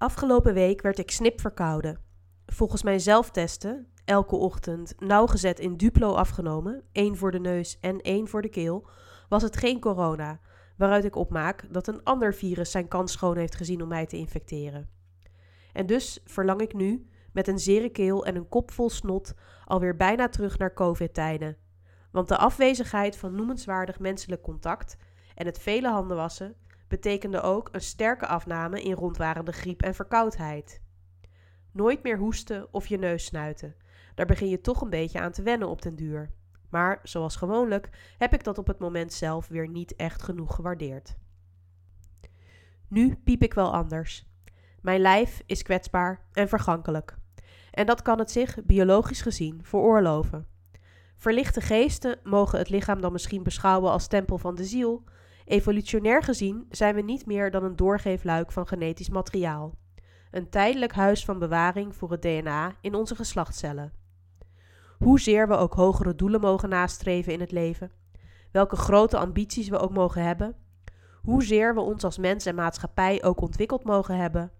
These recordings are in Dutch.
Afgelopen week werd ik snip verkouden. Volgens mijn zelftesten, elke ochtend nauwgezet in Duplo afgenomen, één voor de neus en één voor de keel, was het geen corona, waaruit ik opmaak dat een ander virus zijn kans schoon heeft gezien om mij te infecteren. En dus verlang ik nu, met een zere keel en een kop vol snot, alweer bijna terug naar COVID-tijden. Want de afwezigheid van noemenswaardig menselijk contact en het vele handen wassen betekende ook een sterke afname in rondwarende griep en verkoudheid. Nooit meer hoesten of je neus snuiten. Daar begin je toch een beetje aan te wennen op den duur. Maar zoals gewoonlijk heb ik dat op het moment zelf weer niet echt genoeg gewaardeerd. Nu piep ik wel anders. Mijn lijf is kwetsbaar en vergankelijk. En dat kan het zich, biologisch gezien, veroorloven. Verlichte geesten mogen het lichaam dan misschien beschouwen als tempel van de ziel. Evolutionair gezien zijn we niet meer dan een doorgeefluik van genetisch materiaal. Een tijdelijk huis van bewaring voor het DNA in onze geslachtscellen. Hoezeer we ook hogere doelen mogen nastreven in het leven, welke grote ambities we ook mogen hebben, hoezeer we ons als mens en maatschappij ook ontwikkeld mogen hebben,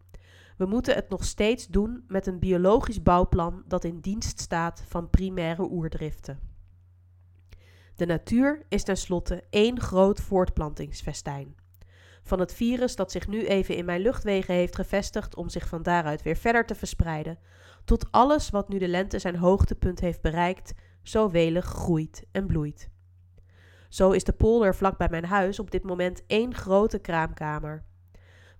we moeten het nog steeds doen met een biologisch bouwplan dat in dienst staat van primaire oerdriften. De natuur is tenslotte één groot voortplantingsfestijn. Van het virus dat zich nu even in mijn luchtwegen heeft gevestigd om zich van daaruit weer verder te verspreiden, tot alles wat nu de lente zijn hoogtepunt heeft bereikt, zo welig groeit en bloeit. Zo is de polder vlak bij mijn huis op dit moment één grote kraamkamer.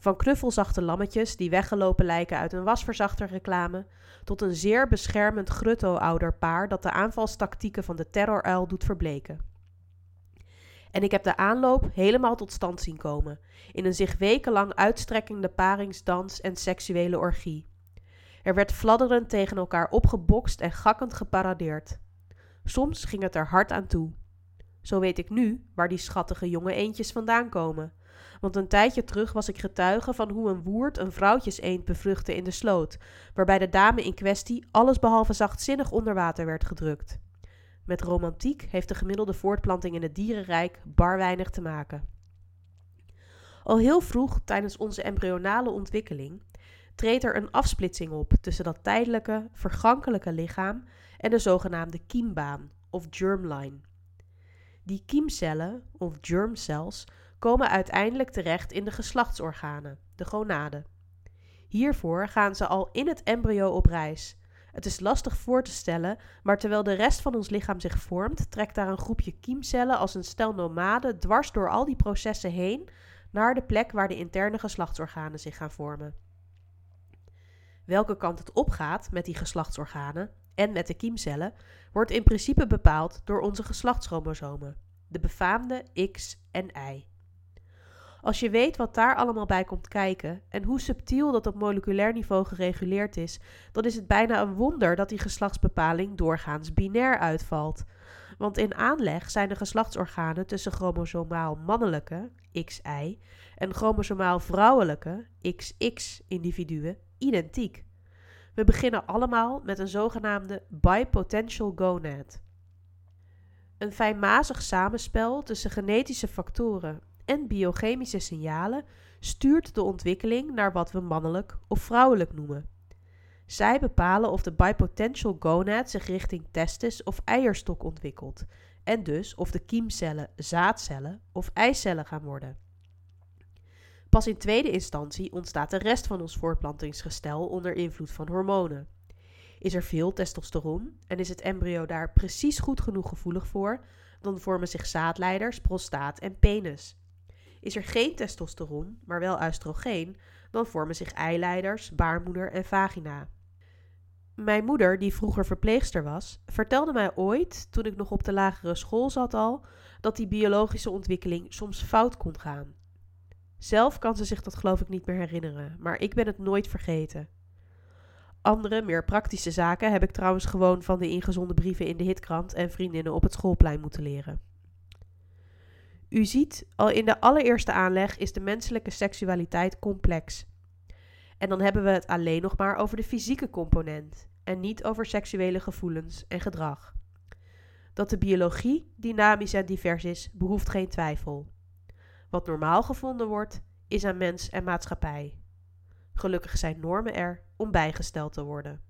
Van knuffelzachte lammetjes die weggelopen lijken uit een wasverzachterreclame, tot een zeer beschermend grutto-ouderpaar dat de aanvalstactieken van de terroruil doet verbleken. En ik heb de aanloop helemaal tot stand zien komen, in een zich wekenlang uitstrekkende paringsdans en seksuele orgie. Er werd fladderend tegen elkaar opgebokst en gakkend geparadeerd. Soms ging het er hard aan toe. Zo weet ik nu waar die schattige jonge eendjes vandaan komen. Want een tijdje terug was ik getuige van hoe een woerd een vrouwtjeseend bevruchtte in de sloot, waarbij de dame in kwestie allesbehalve zachtzinnig onder water werd gedrukt. Met romantiek heeft de gemiddelde voortplanting in het dierenrijk bar weinig te maken. Al heel vroeg tijdens onze embryonale ontwikkeling treedt er een afsplitsing op tussen dat tijdelijke, vergankelijke lichaam en de zogenaamde kiembaan of germline. Die kiemcellen of germcells komen uiteindelijk terecht in de geslachtsorganen, de gonaden. Hiervoor gaan ze al in het embryo op reis. Het is lastig voor te stellen, maar terwijl de rest van ons lichaam zich vormt, trekt daar een groepje kiemcellen als een stel nomaden dwars door al die processen heen naar de plek waar de interne geslachtsorganen zich gaan vormen. Welke kant het opgaat met die geslachtsorganen en met de kiemcellen wordt in principe bepaald door onze geslachtschromosomen, de befaamde X en Y. Als je weet wat daar allemaal bij komt kijken en hoe subtiel dat op moleculair niveau gereguleerd is, dan is het bijna een wonder dat die geslachtsbepaling doorgaans binair uitvalt. Want in aanleg zijn de geslachtsorganen tussen chromosomaal mannelijke, XY, en chromosomaal vrouwelijke, XX, individuen identiek. We beginnen allemaal met een zogenaamde bipotential gonad. Een fijnmazig samenspel tussen genetische factoren en biochemische signalen stuurt de ontwikkeling naar wat we mannelijk of vrouwelijk noemen. Zij bepalen of de bipotential gonad zich richting testis of eierstok ontwikkelt en dus of de kiemcellen zaadcellen of eicellen gaan worden. Pas in tweede instantie ontstaat de rest van ons voortplantingsgestel onder invloed van hormonen. Is er veel testosteron en is het embryo daar precies goed genoeg gevoelig voor, dan vormen zich zaadleiders, prostaat en penis. Is er geen testosteron, maar wel oestrogeen, dan vormen zich eileiders, baarmoeder en vagina. Mijn moeder, die vroeger verpleegster was, vertelde mij ooit, toen ik nog op de lagere school zat al, dat die biologische ontwikkeling soms fout kon gaan. Zelf kan ze zich dat geloof ik niet meer herinneren, maar ik ben het nooit vergeten. Andere, meer praktische zaken heb ik trouwens gewoon van de ingezonden brieven in de hitkrant en vriendinnen op het schoolplein moeten leren. U ziet, al in de allereerste aanleg is de menselijke seksualiteit complex. En dan hebben we het alleen nog maar over de fysieke component en niet over seksuele gevoelens en gedrag. Dat de biologie dynamisch en divers is, behoeft geen twijfel. Wat normaal gevonden wordt, is aan mens en maatschappij. Gelukkig zijn normen er om bijgesteld te worden.